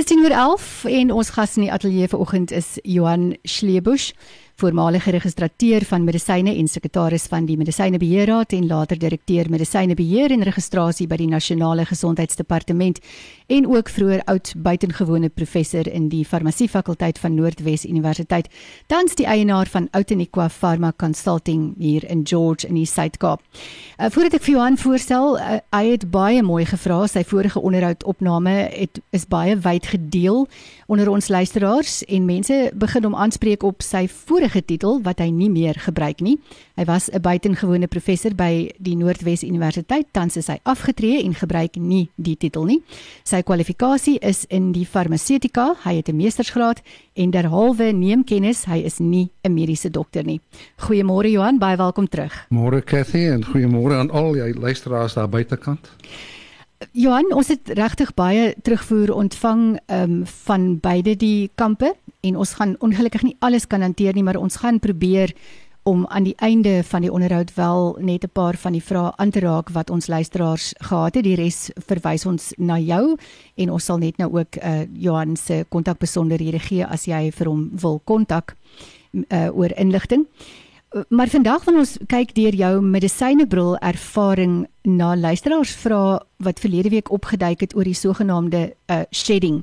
Dis 10:11 en ons gas in die ateljee vanoggend is Johan Schlebusch voormalige registrateur van medisyne en sekretaris van die Medisynebeheerraad en later direkteur medisynebeheer en registrasie by die Nasionale Gesondheidsdepartement en ook vroeër oud buitengewone professor in die farmasiefakulteit van Noordwes Universiteit tans die eienaar van Outeniqua Pharma Consulting hier in George in die Suid-Kaap. Uh, voordat ek vir Johan voorstel, uh, hy het baie mooi gevra, sy vorige onderhoud opname het is baie wyd gedeel onder ons luisteraars en mense begin hom aanspreek op sy vorige huidige titel wat hy nie meer gebruik nie. Hy was 'n buitengewone professor by die Noordwes Universiteit, tans is hy afgetree en gebruik nie die titel nie. Sy kwalifikasie is in die farmaseutika. Hy het 'n meestersgraad en derhalwe neem kennis hy is nie 'n mediese dokter nie. Goeiemôre Johan, baie welkom terug. Môre Cathy en goeiemôre aan al die luisteraars daar buitekant. Johan, ons het regtig baie terugvoer ontvang um, van beide die kampe en ons gaan ongelukkig nie alles kan hanteer nie, maar ons gaan probeer om aan die einde van die onderhoud wel net 'n paar van die vrae aan te raak wat ons luisteraars gehad het. Die res verwys ons na jou en ons sal net nou ook uh, Johan se kontakbesonderhede gee as jy vir hom wil kontak uh, oor inligting. Maar vandag wil ons kyk deur jou medisynebril ervaring na luisteraars vra wat verlede week opgeduik het oor die sogenaamde uh, shedding.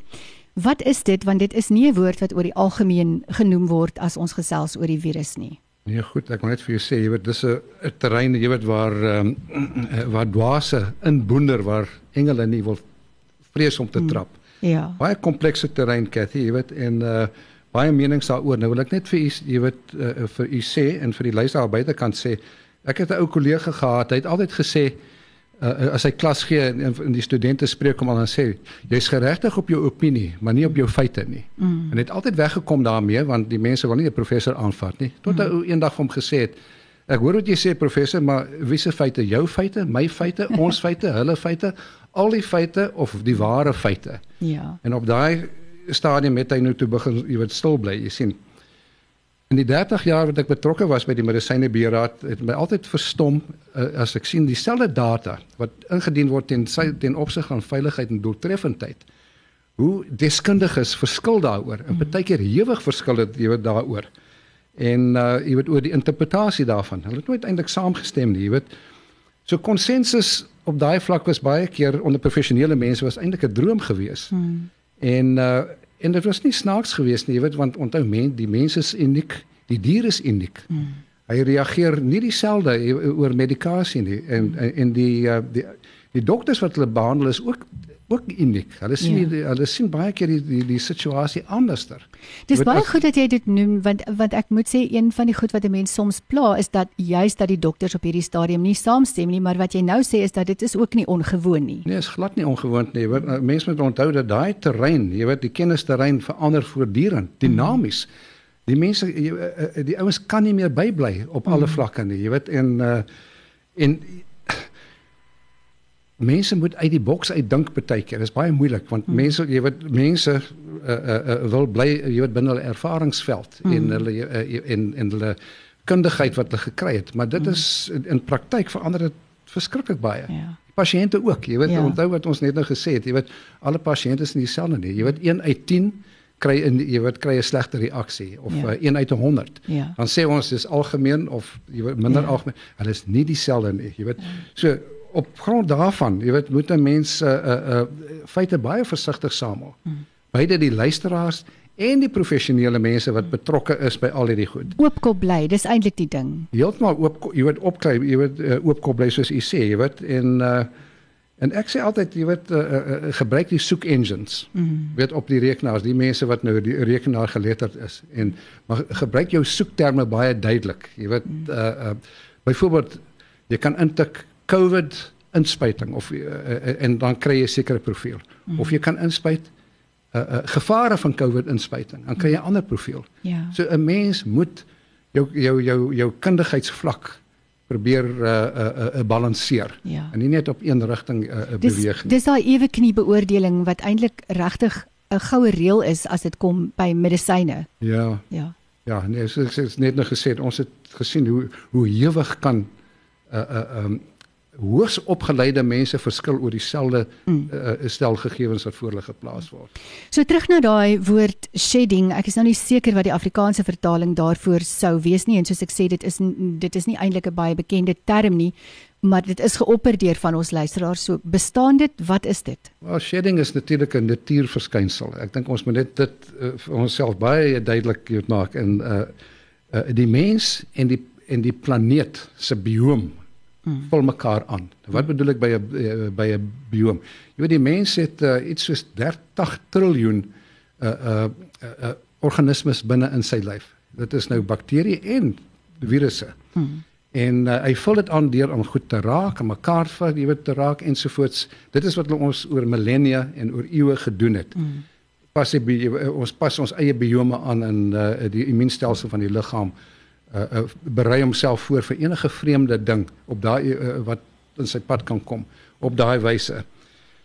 Wat is dit want dit is nie 'n woord wat oor die algemeen genoem word as ons gesels oor die virus nie. Nee goed, ek wil net vir jou sê, jy weet dis 'n terrein jy weet waar ehm um, waar dwaase inboender waar engele nie wil vrees om te hmm. trap. Hmm. Ja. Baie komplekse terrein Cathy, jy weet en uh baie menings daaroor. Nou wil ek net vir u jy weet uh, vir u sê en vir die luisteraar buitekant sê, ek het 'n ou kollega gehad, hy het altyd gesê uh, as hy klas gee en, en die studente spreek hom al en sê jy's geregtig op jou opinie, maar nie op jou feite nie. Mm. En het altyd weggekom daarmee want die mense wil nie 'n professor aanvat nie. Tot mm. hy eendag vir hom gesê het ek hoor wat jy sê professor, maar wie se feite? Jou feite, my feite, ons feite, hulle feite, al die feite of die ware feite. Ja. En op daai stadium het hy nou toe begin jy weet stil bly. Jy sien In die 30 jaar wat ek betrokke was by die Medisynebeheerraad, het my altyd verstom uh, as ek sien dieselfde data wat ingedien word ten ten opsig van veiligheid en doeltreffendheid. Hoe deskundiges verskil daaroor en baie keer hewig verskil dit jy weet daaroor. En uh jy weet oor die interpretasie daarvan. Hulle het nooit eintlik saamgestem nie, jy weet. So konsensus op daai vlak was baie keer onder professionele mense was eintlik 'n droom geweest. Hmm. En uh En dit was nie snaaks geweest nie, jy weet, want onthou men, die mens is uniek, die dier is uniek. Mm. Hy reageer nie dieselfde oor medikasie nie en en die uh, die die dokters wat hulle behandel is ook ook uniek. Hulle sien ja. die, hulle sien baie keer die die, die situasie anderster. Dis baie as, goed dat jy dit noem want want ek moet sê een van die goed wat 'n mens soms pla is dat juist dat die dokters op hierdie stadium nie saamstem nie, maar wat jy nou sê is dat dit is ook nie ongewoon nie. Nee, is glad nie ongewoon nie. Want uh, mense moet onthou dat daai terrein, jy weet, die kennisterrein verander voortdurend, dinamies. Hmm. Die mense jy, uh, die ouens kan nie meer bybly op hmm. alle vlakke nie, jy weet en uh, en mense moet uit die boks uitdink baie keer. Dit is baie moeilik want hmm. mense jy weet mense uh, uh, uh, wil bly jy weet binne hulle ervaringsveld hmm. en hulle uh, en en hulle kundigheid wat hulle gekry het, maar dit hmm. is in, in praktyk verander dit verskriklik baie. Ja. Pasiënte ook, jy weet ja. onthou wat ons net nou gesê het, jy weet alle pasiënte is nie dieselfde nie. Jy weet 1 uit 10 kry in jy weet kry 'n slegte reaksie of ja. uh, 1 uit 100. Ja. Dan sê ons dis algemeen of jy weet minder ja. algemeen. Hulle is nie dieselfde nie, jy weet. Ja. So op grond daarvan, jy weet, moet 'n mens uh uh, uh feite baie versigtig samel. Hmm. Beide die luisteraars en die professionele mense wat betrokke is by al hierdie goed. Oopkop bly, dis eintlik die ding. Heeltemal oop, jy weet, opkry, jy weet, uh, oopkop bly soos u sê, jy weet, en uh en ek sê altyd, jy weet, uh, uh, gebruik die soek engines. Mm. Weet op die rekenaars, die mense wat nou die rekenaar geletterd is en maar gebruik jou soekterme baie duidelik. Jy weet, mm. uh, uh byvoorbeeld jy kan intik COVID inspuiting of uh, en dan kry jy sekere profiel. Mm. Of jy kan inspuit uh, uh gevare van COVID inspuiting, dan kry jy 'n ander profiel. Ja. So 'n mens moet jou jou jou jou kundigheidsvlak probeer uh uh, uh balanseer Ja. en nie net op een rigting uh, uh Dis beweeg nie. dis daai ewe knie beoordeling wat eintlik regtig 'n goue reël is as dit kom by medisyne. Ja, Ja. ja, nee, so ek het net nou gesê ons het gesien hoe hoe hewig kan uh uh um hoogs opgeleide mense verskil oor dieselfde Mm. uh, stel gegevens wat voor hulle geplaas word. So terug na daai woord shedding. Ek is nou nie seker wat die Afrikaanse vertaling daarvoor sou wees nie en soos ek sê dit is dit is nie eintlik 'n baie bekende term nie, maar dit is geopper deur van ons luisteraars. So bestaan dit? Wat is dit? Well, shedding is natuurlik 'n natuurverskynsel. Ek dink ons moet net dit uh, vir onsself baie duidelik maak in uh, uh die mens en die en die planeet se bioom Mm. vul mekaar aan. Wat bedoel ek by 'n uh, by 'n bioom? Jy weet die mens het uh, iets soos 30 triljoen uh uh, uh organismes binne in sy lyf. Dit is nou bakterieë en virusse. Hmm. En uh, hy vul dit aan deur om goed te raak, aan mekaar vas, jy weet te raak ensovoorts. Dit is wat hulle ons oor millennia en oor eeue gedoen het. Mm. Pas die, ons pas ons eie biome aan in uh, die immuunstelsel van die liggaam uh, uh, berei homself voor vir enige vreemde ding op daai uh, wat in sy pad kan kom op daai wyse.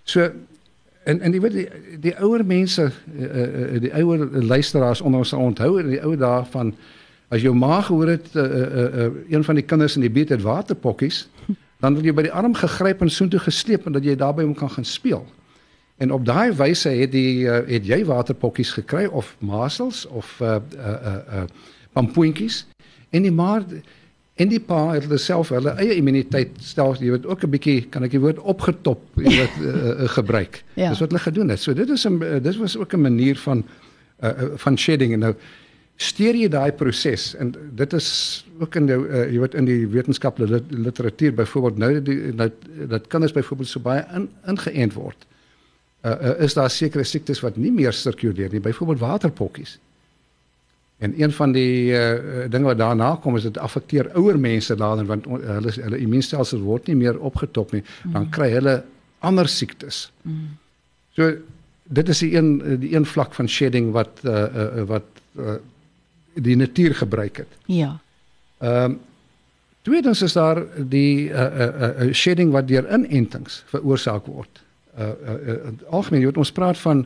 So en en jy weet die, die ouer mense uh, uh, die ouer luisteraars onder ons sal onthou in die ou dae van as jou ma gehoor het uh, uh, uh, een van die kinders in die buurt het waterpokkies dan word jy by die arm gegryp en soontoe gesleep en dat jy daarby hom kan gaan speel. En op daai wyse het die uh, het jy waterpokkies gekry of masels of uh uh uh, uh pampoentjies en die maar en die pa het hulle self hulle eie immuniteit stel jy weet ook 'n bietjie kan ek die woord opgetop jy weet uh, uh, gebruik. Ja. Dis wat hulle gedoen het. So dit is 'n uh, dit was ook 'n manier van uh, uh van shedding en nou steur jy daai proses en dit is ook in jou uh, jy weet in die wetenskaplike lit literatuur byvoorbeeld nou dat dat kinders byvoorbeeld so baie in, ingeënt word uh, uh, is daar sekere siektes wat nie meer sirkuleer nie, byvoorbeeld waterpokkies. En een van die uh, dinge wat daarna kom is dit affekteer ouer mense later want on, hulle hulle immuunstelsel word nie meer opgetop nie, dan kry hulle ander siektes. Mm. So dit is die een die een vlak van shedding wat uh, uh, wat uh, die natuur gebruik het. Ja. Ehm um, tweedens is daar die uh, uh, uh, shedding wat deur inentings veroorsaak word. Uh, uh, uh algemeen jy weet ons praat van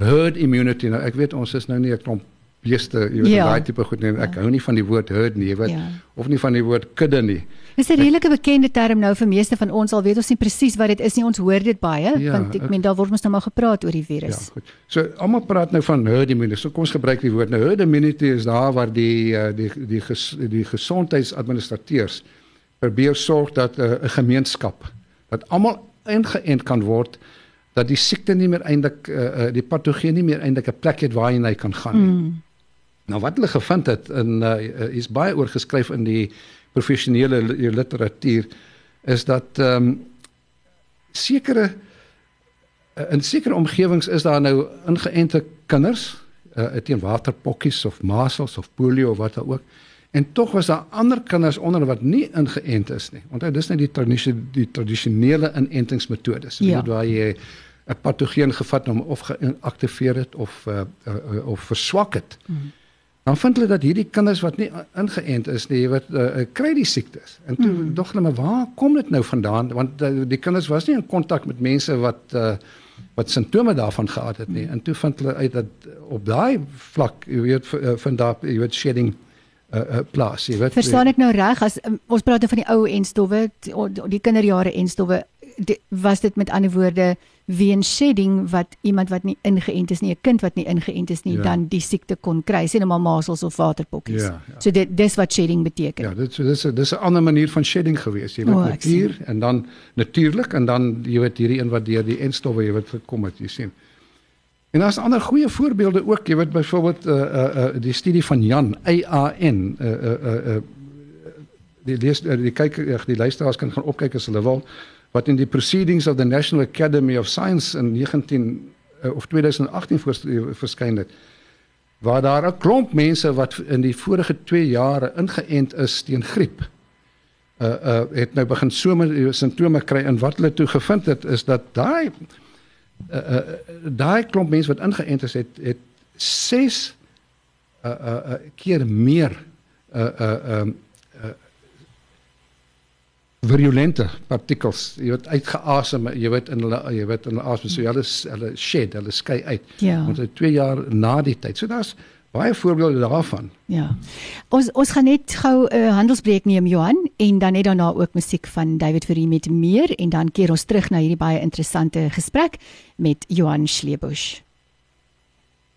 herd immunity. Nou ek weet ons is nou nie 'n klomp beeste, jy weet Ja. daai tipe goed nie. Ek Ja. hou nie van die woord herd nie, jy weet Ja. of nie van die woord kudde nie. Dis 'n redelike bekende term nou vir meeste van ons al weet ons nie presies wat dit is nie. Ons hoor dit baie Ja, want ek ek- meen daar word mos nou maar gepraat oor die Ja, virus. goed. So almal praat nou van herd immunity. So kom ons gebruik die woord. Nou herd immunity is daar waar die uh, die die ges, die gesondheidsadministrateurs probeer sorg dat 'n uh, gemeenskap dat almal ingeënt kan word dat die siekte nie meer eintlik uh, uh, die patogeen nie meer eintlik 'n plek het waarheen hy kan gaan nie. Mm. Nou wat hulle gevind het in uh, is baie oor geskryf in die professionele li- literatuur is dat ehm um, sekere in sekere omgewings is daar nou ingeënte kinders uh, teen waterpokkies of masels of polio of wat dan ook en tog was daar ander kinders onder wat nie ingeënt is nie. Onthou dis net die tradisie die tradisionele inentingsmetodes. Ja. weet waar jy 'n patogeen gevat hom of geaktiveer het of uh, uh, uh, of verswak het. Mm. Dan vind hulle dat hierdie kinders wat nie ingeënt is nie, wat uh, kry die siektes. En toe mm. dog hulle maar waar kom dit nou vandaan? Want uh, die kinders was nie in kontak met mense wat uh, wat simptome daarvan gehad het nie. Mm. En toe vind hulle uit dat op daai vlak, jy weet v- uh, van daar jy weet shedding uh, uh, plaas, jy weet. Verstaan ek nou reg as um, ons praat nou van die ou en stowwe, die, die kinderjare en stowwe, was dit met ander woorde weens shedding wat iemand wat nie ingeënt is nie, 'n kind wat nie ingeënt is nie, Ja. dan die siekte kon kry, sien nou maar masels of waterpokkies. Ja, ja. So dit dis wat shedding beteken. Ja, dit so dis 'n dis 'n ander manier van shedding gewees. Jy weet O, ek natuur en dan natuurlik en dan jy weet hierdie een wat deur die enstowwe jy weet gekom het, jy sien. En daar's ander goeie voorbeelde ook, jy weet byvoorbeeld uh uh, uh die studie van Jan A A N uh uh uh, uh die lees uh, die kyk uh, die luisteraars kan gaan opkyk as hulle wil wat in die proceedings of the National Academy of Science in 19 uh, of 2018 voors, uh, verskyn het waar daar 'n klomp mense wat in die vorige 2 jare ingeënt is teen griep. Uh uh het nou begin somer simptome kry en wat hulle toe gevind het is dat daai uh, uh, daai klomp mense wat ingeënt is het het 6 uh, uh, uh, keer meer uh uh um virulente partikels jy weet uitgeasem jy weet in hulle jy weet in hulle asem so hulle hulle shed hulle skei uit. Ja. want dit 2 jaar na die tyd. So daar's baie voorbeelde daarvan. Ja. Ons ons gaan net gou 'n uh, handelsbreek neem Johan en dan net daarna ook musiek van David Fourie met meer en dan keer ons terug na hierdie baie interessante gesprek met Johan Schlebusch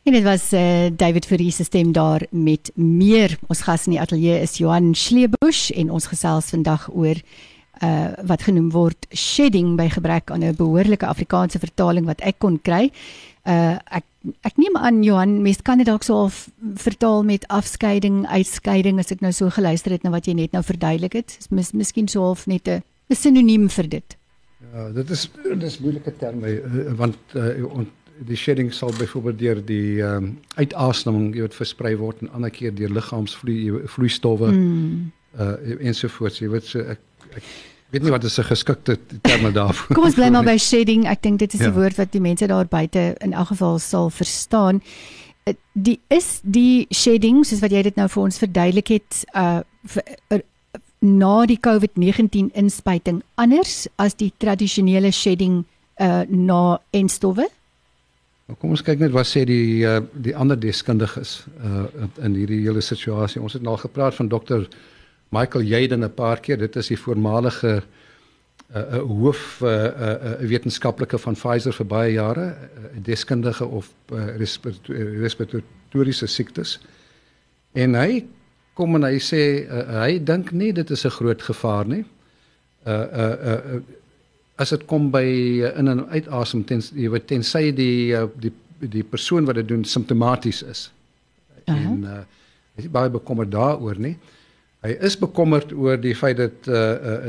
En dit was uh, David Fourie se stem daar met meer. Ons gas in die ateljee is Johan Schlebusch en ons gesels vandag oor uh wat genoem word shedding by gebrek aan 'n behoorlike Afrikaanse vertaling wat ek kon kry. Uh ek ek neem aan Johan, mens kan dit dalk so vertaal met afskeiding, uitskeiding as ek nou so geluister het na wat jy net nou verduidelik het. Is mis, miskien so half net 'n sinoniem vir dit. Ja, dit is dit is moeilike terme want uh, die shedding sal byvoorbeeld deur die ehm um, uitaseming jy weet versprei word en ander keer deur liggaamsvloeistowwe mm. uh ensovoorts jy weet so ek ek weet nie wat is 'n geskikte terme daarvoor. Kom ons bly maar by shedding. Ek dink dit is ja. die woord wat die mense daar buite in elk geval sal verstaan. Uh, die is die shedding soos wat jy dit nou vir ons verduidelik het uh vir, uh na die COVID-19 inspuiting anders as die tradisionele shedding uh na enstowwe? Nou, kom ons kyk net wat sê die uh, die ander deskundiges uh, in hierdie hele situasie. Ons het nou al gepraat van dokter Michael Jaden 'n paar keer. Dit is die voormalige 'n uh, uh, hoof 'n uh, uh, uh, wetenskaplike van Pfizer vir baie jare, 'n uh, deskundige of uh, respiratoriese siektes. En hy kom en hy sê uh, hy dink nie dit is 'n groot gevaar nie. Uh uh uh as dit kom by uh, in en uitasem ten jy weet tensy die uh, die die persoon wat dit doen simptomaties is. Uh -huh. En uh hy is baie bekommerd daaroor, nie? Hy is bekommerd oor die feit dat uh,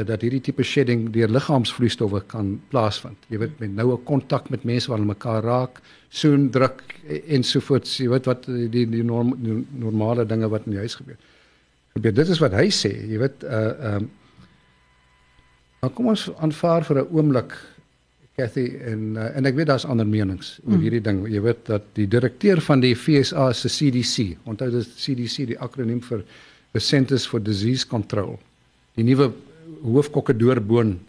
uh dat hierdie tipe shedding deur liggaamsvloeistowwe kan plaasvind. Jy weet met noue kontak met mense wat mekaar raak, soen druk ensovoorts, jy weet wat die die, norm, die normale dinge wat in die huis gebeur. Gebeur dit is wat hy sê, jy weet uh ehm um, Maar kom ons aanvaar vir 'n oomblik Cathy en uh, en ek weet daar's ander menings oor mm. hierdie ding. Jy weet dat die direkteur van die FSA se CDC, onthou dit CDC, die akroniem vir the Centers for Disease Control. Die nuwe hoofkokkedoorboon 'n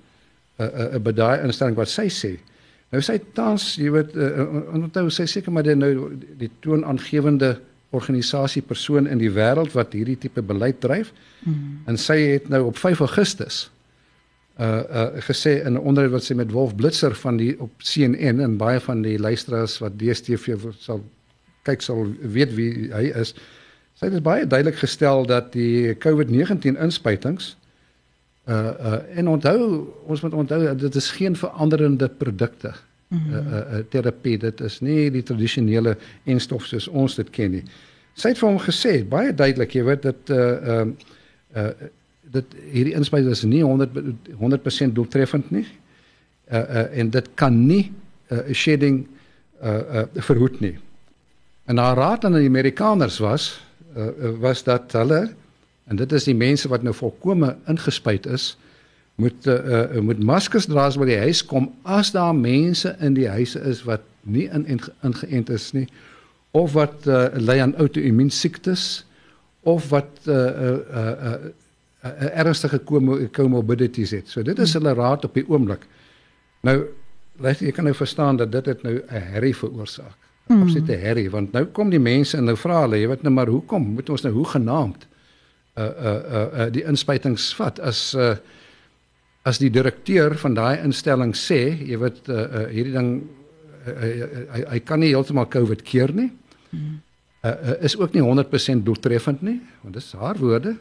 uh, 'n uh, uh, by daai instelling wat sy sê. Nou sy tans, jy weet, uh, onthou sy seker maar dit nou die toonaangewende organisasie persoon in die wêreld wat hierdie tipe beleid dryf. Mm. En sy het nou op 5 Augustus uh uh gesê in 'n onderhoud wat sy met Wolf Blitzer van die op CNN en baie van die luisteraars wat DStv sal kyk sal weet wie hy is. Sy het baie duidelik gestel dat die COVID-19 inspuitings uh uh en onthou ons moet onthou dit is geen veranderende produkte. Mm -hmm. uh, uh, uh terapie dit is nie die tradisionele enstof soos ons dit ken nie. Sy het vir hom gesê baie duidelik, jy weet dat uh uh, uh dit hierdie inspuiting is nie 100 100% doeltreffend nie. Uh uh en dit kan nie uh, shedding uh uh verhoed nie. En haar raad aan die Amerikaners was uh, was dat hulle en dit is die mense wat nou volkome ingespuit is moet uh, uh moet maskers dra as by die huis kom as daar mense in die huise is wat nie in ingeënt is nie of wat uh, ly aan outoimmuun siektes of wat uh uh uh, uh ernstige comorbidities het. So dit is hulle raad op die oomblik. Nou let jy kan nou verstaan dat dit het nou 'n herrie veroorsaak. Hmm. Absoluut 'n herrie want nou kom die mense en nou vra hulle, jy weet nou maar hoekom moet ons nou hoe genaamd uh uh uh, uh die inspuitings vat as uh as die direkteur van daai instelling sê, jy weet uh, uh hierdie ding uh, uh, hy hy kan nie heeltemal COVID keer nie. Hmm. Uh, uh is ook nie 100% doeltreffend nie, want dis haar woorde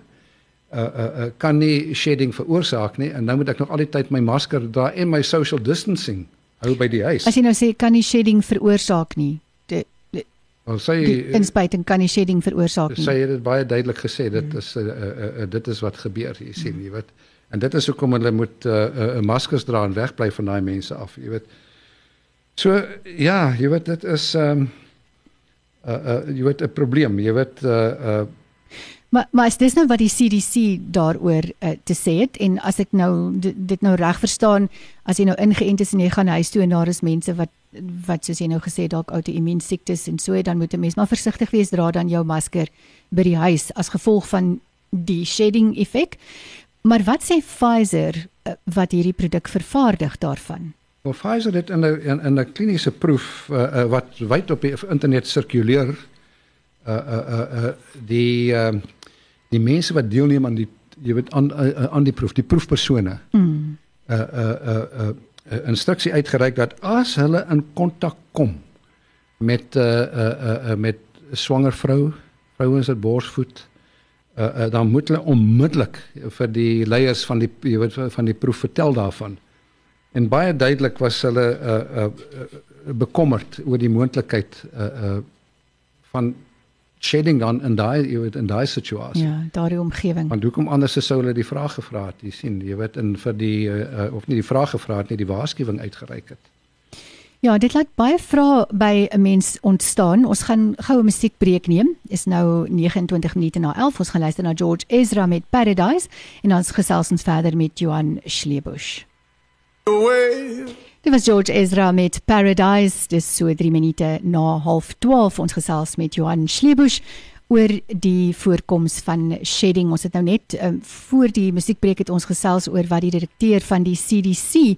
uh, uh, uh, kan nie shedding veroorsaak nie en nou moet ek nog al die tyd my masker dra en my social distancing hou by die huis. As jy nou sê kan nie shedding veroorsaak nie. Die, die, well, sy inspuiting kan nie shedding veroorsaak nie. Sy het dit baie duidelik gesê dit hmm. is uh, uh, uh, dit is wat gebeur jy sien hmm. jy weet. En dit is hoekom hulle moet 'n uh, uh, maskers dra en wegbly van daai mense af jy weet. So ja, jy weet dit is ehm um, uh, uh, jy weet 'n probleem jy weet uh, uh, Maar maar is dis nou wat die CDC daaroor uh, te sê het en as ek nou dit, dit nou reg verstaan as jy nou ingeënt is en jy gaan huis toe en daar is mense wat wat soos jy nou gesê dalk outoimmuun siektes en so dan moet 'n mens maar versigtig wees dra dan jou masker by die huis as gevolg van die shedding effek. Maar wat sê Pfizer eh, wat hierdie produk vervaardig daarvan? Well, Pfizer het in 'n in 'n kliniese proef uh, uh, wat wyd op die internet sirkuleer uh uh uh, uh die uh, die mense wat deelneem aan die jy weet aan uh, aan die proef, die proefpersone. Mm. Uh uh uh, uh uh, instruksie uitgereik dat as hulle in kontak kom met 'n uh, 'n uh, uh, uh, met swanger vrou, vrouens wat borsvoed, uh, uh, dan moet hulle onmiddellik vir die leiers van die jy weet van die proef vertel daarvan. En baie duidelik was hulle uh, uh, uh, bekommerd oor die moontlikheid uh, uh, van shedding dan in daai jy weet in daai situasie. Ja, daardie omgewing. Want hoekom anders sou hulle die vraag gevra het? Jy sien, jy weet in vir die uh, of nie die vraag gevra het nie, die waarskuwing uitgereik het. Ja, dit laat baie vrae by 'n mens ontstaan. Ons gaan goue musiekbreek neem. Is nou 29 minute na 11. Ons gaan luister na George Ezra met Paradise en ons gesels ons verder met Johan Schlebusch. Dit was George Ezra met Paradise. Dis so 3 minute na 12:30 ons gesels met Johan Schlebusch oor die voorkoms van shedding. Ons het nou net um, voor die musiekbreek het ons gesels oor wat die direkteur van die CDC uh,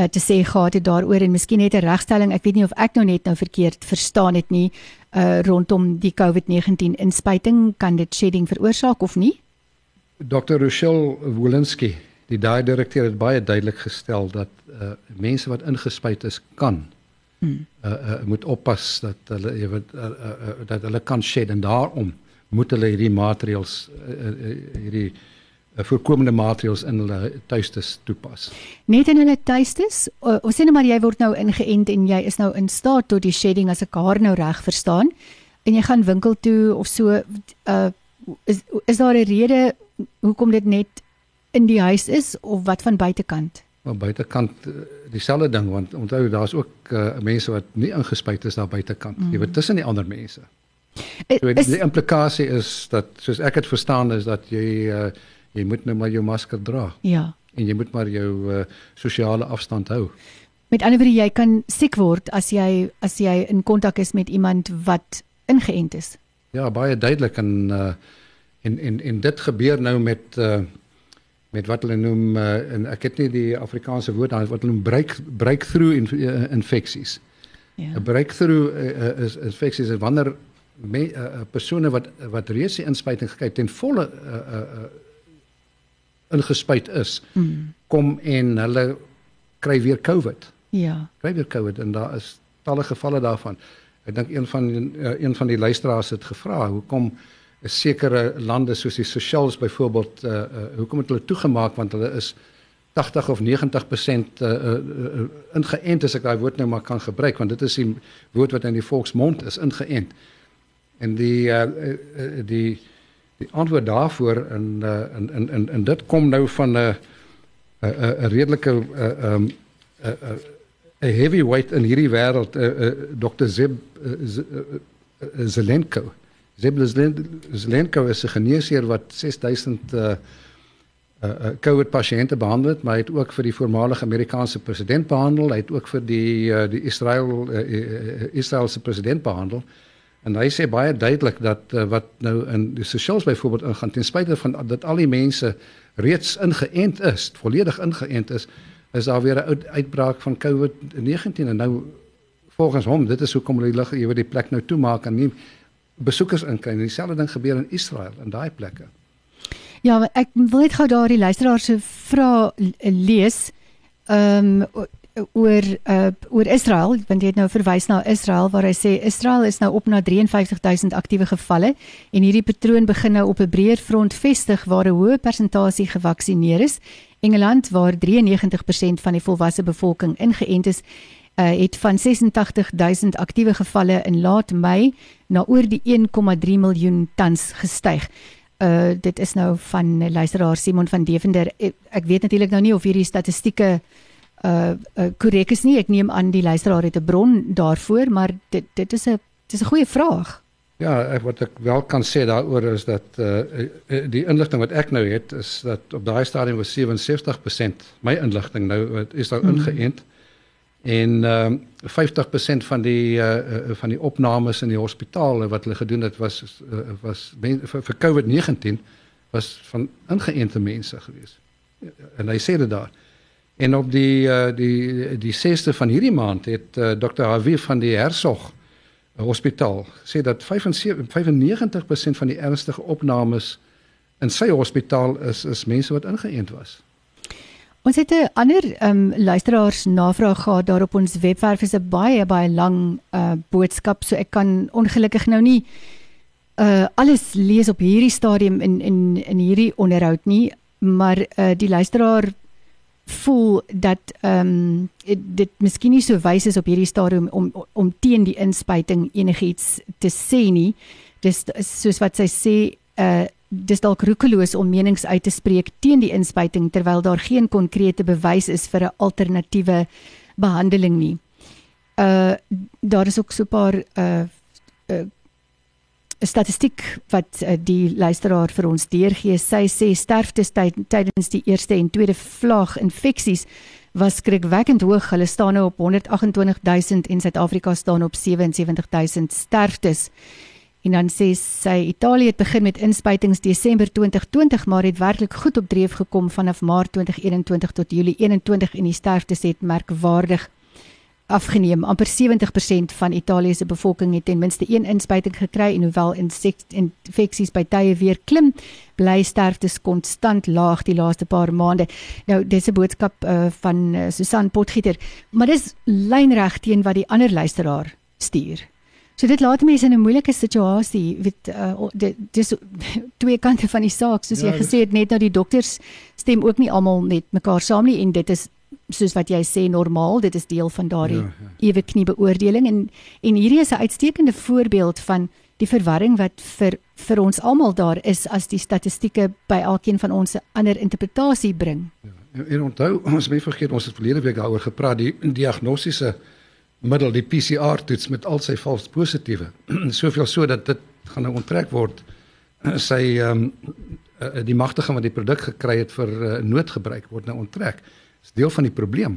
eh, te sê gehad het daaroor en miskien net 'n regstelling. Ek weet nie of ek nou net nou verkeerd verstaan het nie uh, rondom die COVID-19 inspuiting. Kan dit shedding veroorsaak of nie? Dr. Rochelle Wolinski die daai direkteur het baie duidelik gestel dat uh, mense wat ingespuit is kan hmm. uh, uh, moet oppas dat hulle jy weet uh, uh, uh, dat hulle kan shed en daarom moet hulle hierdie maatreëls uh, uh, hierdie uh, voorkomende maatreëls in hulle tuistes toepas. Net in hulle tuistes. Ons sê net maar jy word nou ingeënt en jy is nou in staat tot die shedding as ek haar nou reg verstaan en jy gaan winkel toe of so uh, is is daar 'n rede hoekom dit net in die huis is of wat van buitekant? Maar buitekant eh, dieselfde ding want onthou daar's ook uh, mense wat nie ingespuit is daar buitekant. Mm. Jy weet tussen die ander mense. So, is, die implikasie is dat soos ek dit verstaan is dat jy uh, jy moet nou maar jou masker dra. Ja. En jy moet maar jou uh, sosiale afstand hou. Met ander woorde jy kan siek word as jy as jy in kontak is met iemand wat ingeënt is. Ja, baie duidelik en uh, en en en dit gebeur nou met uh, met wat hulle noem uh, en ek het nie die Afrikaanse woord daar wat hulle noem break breakthrough in, uh, infecties. Ja. 'n Breakthrough uh, is infecties is wanneer me, uh, persone wat wat reeds die inspuiting gekry ten volle uh, uh, uh, ingespuit is mm. kom en hulle kry weer COVID. Ja. Kry weer COVID en daar is talle gevalle daarvan. Ek dink een van uh, een van die luisteraars het gevra hoekom sekere lande soos die Seychelles byvoorbeeld uh, uh hoekom het hulle toegemaak want hulle is 80 of 90% uh, uh, uh ingeënt as ek daai woord nou maar kan gebruik want dit is die woord wat in die volksmond is ingeënt. En die uh, uh die die antwoord daarvoor in uh in in in, in dit kom nou van 'n 'n 'n redelike uh um 'n 'n heavyweight in hierdie wêreld uh, uh Dr. Zeb uh, Zelenko. Uh, Zelenko is 'n geneesheer wat 6000 uh uh COVID pasiënte behandel het, maar hy het ook vir die voormalige Amerikaanse president behandel, hy het ook vir die uh, die Israel uh, Israeliese president behandel. En hy sê baie duidelik dat uh, wat nou in die Seychelles byvoorbeeld ingaan ten spyte van dat al die mense reeds ingeënt is, volledig ingeënt is, is daar weer 'n uitbraak van COVID-19 en nou volgens hom, dit is hoekom hulle lig oor die plek nou toemaak en nie besoekers inkry. En dieselfde ding gebeur in Israel in daai plekke. Ja, ek wil net gou daardie luisteraar se vra lees. Ehm um, oor uh, oor Israel, want jy het nou verwys na Israel waar hy sê Israel is nou op na 53000 aktiewe gevalle en hierdie patroon begin nou op 'n breër front vestig waar 'n hoë persentasie gevaksinereer is. Engeland waar 93% van die volwasse bevolking ingeënt is uh, het van 86000 aktiewe gevalle in laat Mei na oor die 1,3 miljoen tans gestyg. Uh dit is nou van luisteraar Simon van Devender. Ek, ek weet natuurlik nou nie of hierdie statistieke uh korrek uh, is nie. Ek neem aan die luisteraar het 'n bron daarvoor, maar dit dit is 'n dis 'n goeie vraag. Ja, ek, wat ek wel kan sê daaroor is dat uh die inligting wat ek nou het is dat op daai stadium was 67% my inligting nou is daar mm. ingeënt. En ehm uh, 50% van die uh, van die opnames in die hospitale wat hulle gedoen het was uh, was men, vir, vir COVID-19 was van ingeënte mense gewees. En hy sê dit daar. En op die uh die die 6ste van hierdie maand het uh, Dr. Hawie van die Hertog Hospitaal sê dat 75 95% van die ernstige opnames in sy hospitaal is is mense wat ingeënt was. Ons het 'n ander um, luisteraars navraag gehad daar op ons webwerf is 'n baie baie lang uh boodskap so ek kan ongelukkig nou nie uh alles lees op hierdie stadium in in in hierdie onderhoud nie maar uh die luisteraar voel dat ehm um, dit miskien nie so wys is op hierdie stadium om om teen die inspuiting enigiets te sê nie. Dis soos wat sy sê uh dis dalk roekeloos om menings uit te spreek teen die inspuiting terwyl daar geen konkrete bewys is vir 'n alternatiewe behandeling nie. Uh daar is ook so 'n paar uh, uh statistiek wat uh, die luisteraar vir ons deurgee. Sy sê sterftes tydens die eerste en tweede vlaag infeksies was skrikwekkend hoog. Hulle staan nou op 128000 en Suid-Afrika staan op 77000 sterftes. En dan sê sy Italië het begin met inspuitings Desember 2020 maar het werklik goed op dreef gekom vanaf Maart 2021 tot Julie 21 en die sterftes het merkwaardig afgeneem. Amper 70% van Italië se bevolking het ten minste een inspuiting gekry en hoewel infeksies by tye weer klim, bly sterftes konstant laag die laaste paar maande. Nou dis 'n boodskap uh, van uh, Susan Potgieter, maar dis lynreg teen wat die ander luisteraar stuur. So dit laat mense in 'n moeilike situasie, weet uh, dit dis twee kante van die saak, soos ja, jy gesê het net nou die dokters stem ook nie almal met mekaar saam nie en dit is soos wat jy sê normaal, dit is deel van daardie ja, ja. ewe knie beoordeling en en hierdie is 'n uitstekende voorbeeld van die verwarring wat vir vir ons almal daar is as die statistieke by elkeen van ons 'n ander interpretasie bring. Ja, en, en onthou, ons moet vergeet ons het verlede week daaroor gepraat die diagnostiese middel die PCR toets met al sy vals positiewe. Soveel so dat dit gaan nou onttrek word sy ehm um, die magtiging wat die produk gekry het vir uh, noodgebruik word nou onttrek. Dit is deel van die probleem.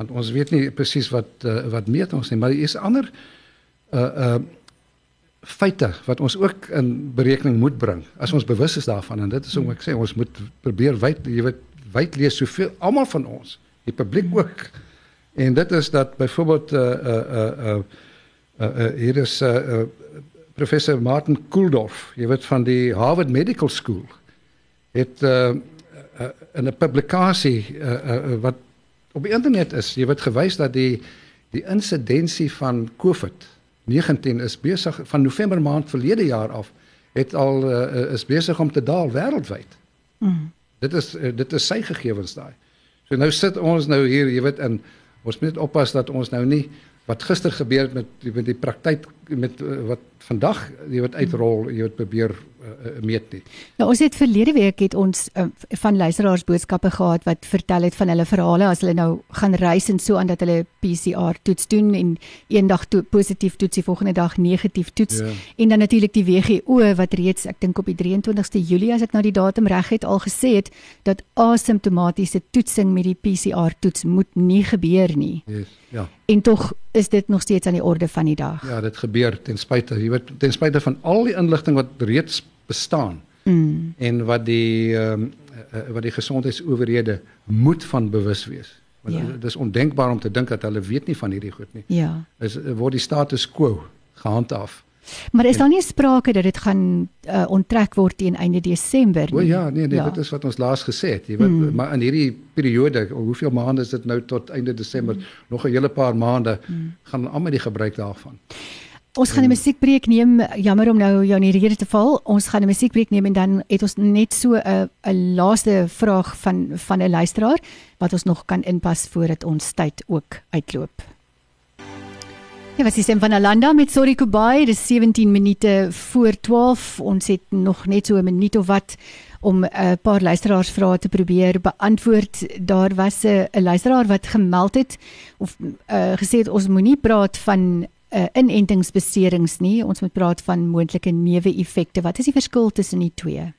Want ons weet nie presies wat uh, wat meet ons nie, maar daar is ander uh uh feite wat ons ook in berekening moet bring as ons bewus is daarvan en dit is hoe ek sê ons moet probeer wyd jy weet wyd lees soveel almal van ons die publiek ook En dit is dat byvoorbeeld uh uh uh uh, uh hier is uh, uh professor Martin Kuldorf, jy weet van die Harvard Medical School het uh, uh in 'n publikasie uh, uh wat op die internet is, jy weet gewys dat die die insidensie van COVID-19 is besig van November maand verlede jaar af het al uh, is besig om te daal wêreldwyd. Mm. Dit is uh, dit is sy gegevens daai. So nou sit ons nou hier, jy weet in Ons moet oppas dat ons nou nie wat gister gebeur het met met die praktyk met uh, wat vandag jy wat uitrol jy wat probeer uh, meet nie. Nou ons het verlede week het ons uh, van luisteraars boodskappe gehad wat vertel het van hulle verhale as hulle nou gaan reis en so aan dat hulle PCR toets doen en eendag to positief toets die volgende dag negatief toets ja. en dan natuurlik die WHO wat reeds ek dink op die 23ste Julie as ek nou die datum reg het al gesê het dat asymptomatiese toetsing met die PCR toets moet nie gebeur nie. Yes. Ja. En tog is dit nog steeds aan die orde van die dag. Ja, dit gebeur ten spyte, jy weet, ten spyte van al die inligting wat reeds bestaan. Mm. En wat die ehm um, wat die gesondheidsowerhede moet van bewus wees. Want ja. dit is ondenkbaar om te dink dat hulle weet nie van hierdie goed nie. Ja. Is word die status quo gehandhaaf. Maar is daar nie sprake dat dit gaan uh, onttrek word teen einde Desember nie? O ja, nee, nee, ja. dit is wat ons laas gesê het. Jy weet, mm. maar in hierdie periode, hoeveel maande is dit nou tot einde Desember? Mm. Nog 'n hele paar maande mm. gaan almal die gebruik daarvan. Ons gaan 'n musiekbreek neem. Jammer om nou jou in die rede te val. Ons gaan 'n musiekbreek neem en dan het ons net so 'n 'n laaste vraag van van 'n luisteraar wat ons nog kan inpas voordat ons tyd ook uitloop. Ja, wat is denn van Alanda met Sorry Kubai? Dis 17 minute voor 12. Ons het nog net so 'n minuut of wat om 'n uh, paar luisteraarsvrae te probeer beantwoord. Daar was 'n uh, luisteraar wat gemeld het of uh, gesê het ons moenie praat van uh, inentingsbeserings nie. Ons moet praat van moontlike neeweffekte. Wat is die verskil tussen die twee?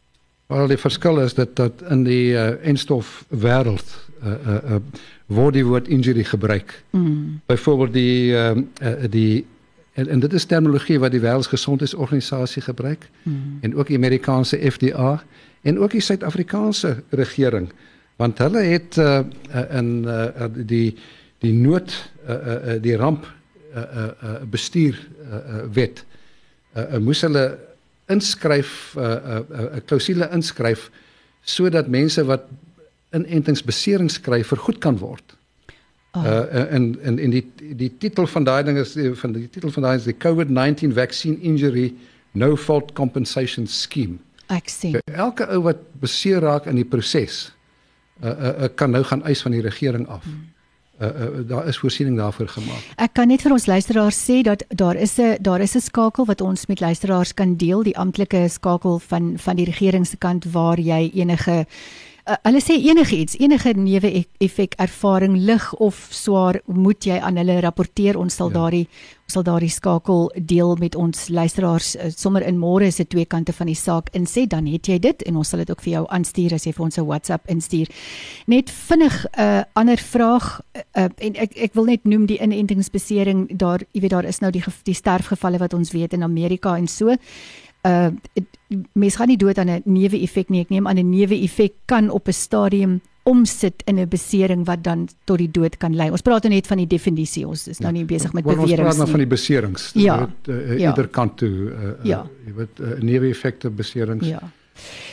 Wel die verskil is dat dat in die uh, enstof wêreld uh, uh, uh, word die woord injury gebruik. Mm. Byvoorbeeld die uh, uh, die en, en dit is terminologie wat die Wêreldgesondheidsorganisasie gebruik mm. en ook die Amerikaanse FDA en ook die Suid-Afrikaanse regering want hulle het uh, in uh, die die nood uh, uh, die ramp uh, uh, bestuur uh, uh, wet uh, uh, moes hulle inskryf 'n uh, 'n uh, uh, klousule inskryf sodat mense wat inentingsbeserings kry vergoed kan word. Oh. Uh en en in die die titel van daai ding is van die titel van daai is die COVID-19 vaccine injury no fault compensation scheme. Ek sien. Elke ou wat beseer raak in die proses uh, uh, uh kan nou gaan eis van die regering af. Hmm uh, uh, daar is voorsiening daarvoor gemaak. Ek kan net vir ons luisteraars sê dat daar is 'n daar is 'n skakel wat ons met luisteraars kan deel, die amptelike skakel van van die regering se kant waar jy enige Uh, hulle sê enige iets, enige neuwe effek ervaring lig of swaar moet jy aan hulle rapporteer. Ons sal ja. daardie ons sal daardie skakel deel met ons luisteraars uh, sommer in môre se twee kante van die saak insê dan het jy dit en ons sal dit ook vir jou aanstuur as jy vir ons 'n WhatsApp instuur. Net vinnig 'n uh, ander vraag uh, en ek ek wil net noem die inentingsbesering daar jy weet daar is nou die die sterfgevalle wat ons weet in Amerika en so uh mens gaan nie dood aan 'n neuwe effek nie. Ek neem aan 'n neuwe effek kan op 'n stadium omsit in 'n besering wat dan tot die dood kan lei. Ons praat nou net van die definisie. Ons is nou nie besig met beweringe nie. Ons praat nou van die beserings. Ja. Dit uh, ja. ieder kant toe uh, ja. jy weet uh, neuwe effekte beserings. Ja.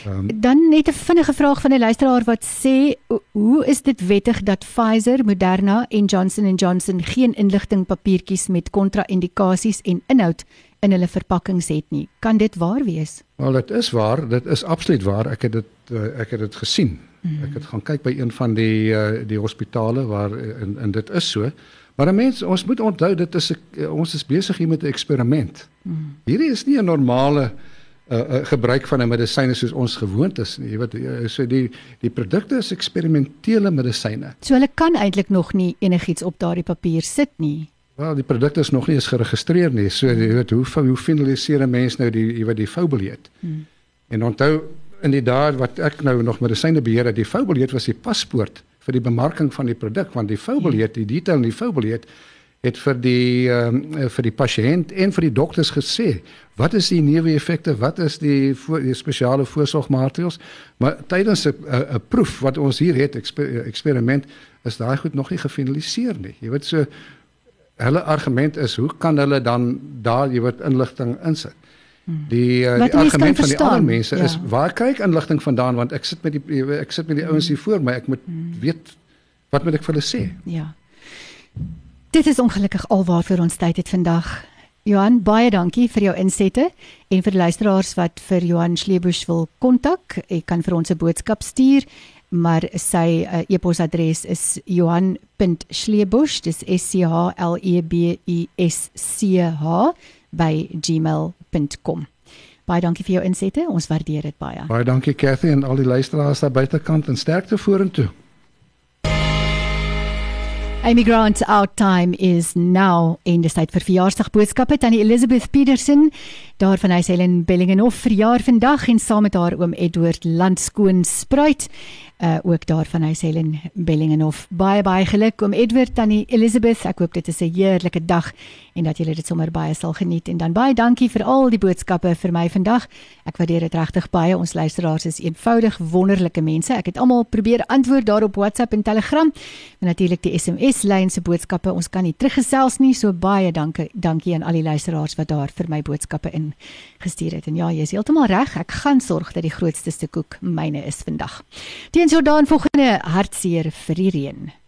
Um, dan net 'n vinnige vraag van 'n luisteraar wat sê hoe is dit wettig dat Pfizer, Moderna en Johnson & Johnson geen inligting papiertjies met kontra-indikasies en inhoud in hulle verpakkings het nie. Kan dit waar wees? Wel dit is waar, dit is absoluut waar. Ek het dit eh, ek het dit gesien. Mm. Ek het gaan kyk by een van die uh, die hospitale waar en, en dit is so. Maar 'n mens ons moet onthou dit is 'n ons is besig hier met 'n eksperiment. Mm. Hierdie is nie 'n normale uh, uh, gebruik van 'n medisyne soos ons gewoond is nie. Jy weet uh, so die die produkte is eksperimentele medisyne. So hulle kan eintlik nog nie enigiets op daardie papier sit nie. Wel, die produkte is nog nie eens geregistreer nie. So jy weet hoe hoe finaliseer 'n mens nou die jy weet die foubiljet. Hmm. En onthou in die dae wat ek nou nog medisyne beheer het, die foubiljet was die paspoort vir die bemarking van die produk want die foubiljet, die detail in die foubiljet het vir die um, vir die pasiënt en vir die dokters gesê wat is die neeweffekte, wat is die voor, die spesiale voorsorgmaatreëls, maar tydens 'n 'n proef wat ons hier het, eksper, eksperiment, is daai goed nog nie gefinaliseer nie. Jy weet so hulle argument is hoe kan hulle dan daar jy word inligting insit? Die uh, die argument van die ander mense ja. is waar kry ek inligting vandaan want ek sit met die ek sit met die ouens hier voor my ek moet hmm. weet wat moet ek vir hulle sê? Ja. Dit is ongelukkig alwaar vir ons tyd het vandag. Johan, baie dankie vir jou insette en vir luisteraars wat vir Johan Schlebusch wil kontak. Ek kan vir ons 'n boodskap stuur maar sy uh, e-posadres is johan.schlebusch dis s c h l e b u s c h by gmail.com baie dankie vir jou insette ons waardeer dit baie. Baie dankie Cathy en al die luisteraars daar buitekant en sterkte vorentoe. Amy Grant's out time is now in die tyd vir verjaarsdagboodskappe. Tannie Elizabeth Petersen daar van huis Helen Bellingenoff verjaar vandag en saam met haar oom Edward Landskoon spruit uh ook daar van huis Helen Bellingenoff. Baie baie geluk om Edward tannie Elizabeth. Ek hoop dit is 'n heerlike dag en dat julle dit sommer baie sal geniet en dan baie dankie vir al die boodskappe vir my vandag. Ek waardeer dit regtig baie. Ons luisteraars is eenvoudig wonderlike mense. Ek het almal probeer antwoord daar op WhatsApp en Telegram. En natuurlik die SMS lyn se boodskappe. Ons kan nie teruggesels nie. So baie dankie dankie aan al die luisteraars wat daar vir my boodskappe in gestuur het. En ja, jy is heeltemal reg. Ek gaan sorg dat die grootste koek myne is vandag. Teen Jordaan volgende hartseer vir die reën.